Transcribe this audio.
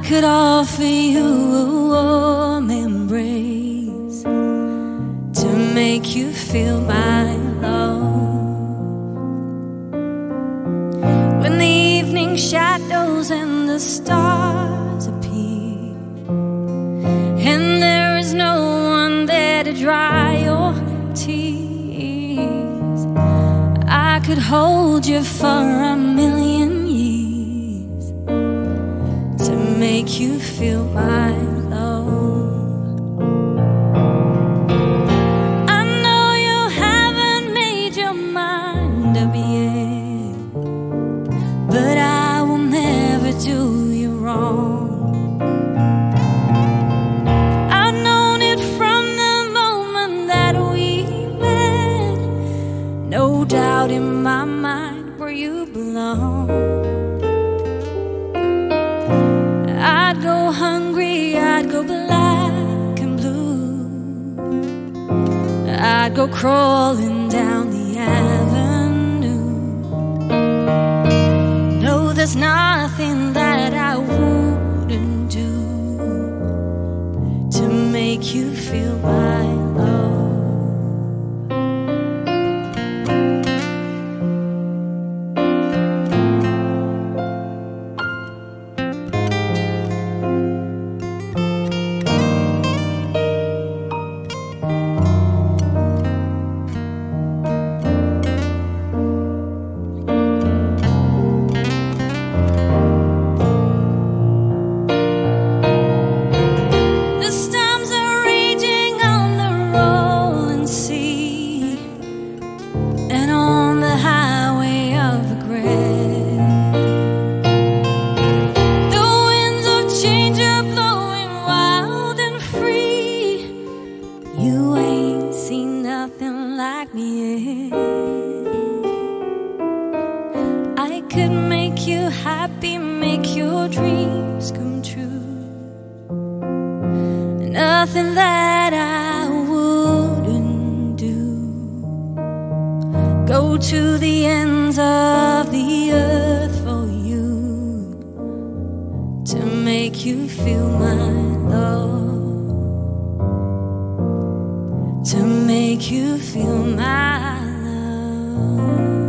offer you a warm embrace to make you feel my love. When the evening shadows and the stars appear, and there is no one there to dry your tears, I could hold you for a million make you feel my love. I know you haven't made your mind up yet, but I will never do you wrong. I've known it from the moment that we met. No doubt in my mind where you belong. I'd go crawling down the avenue. No, there's nothing that I wouldn't do to make you feel my love. Could make you happy, make your dreams come true. Nothing that I wouldn't do. Go to the ends of the earth for you to make you feel my love. To make you feel my love.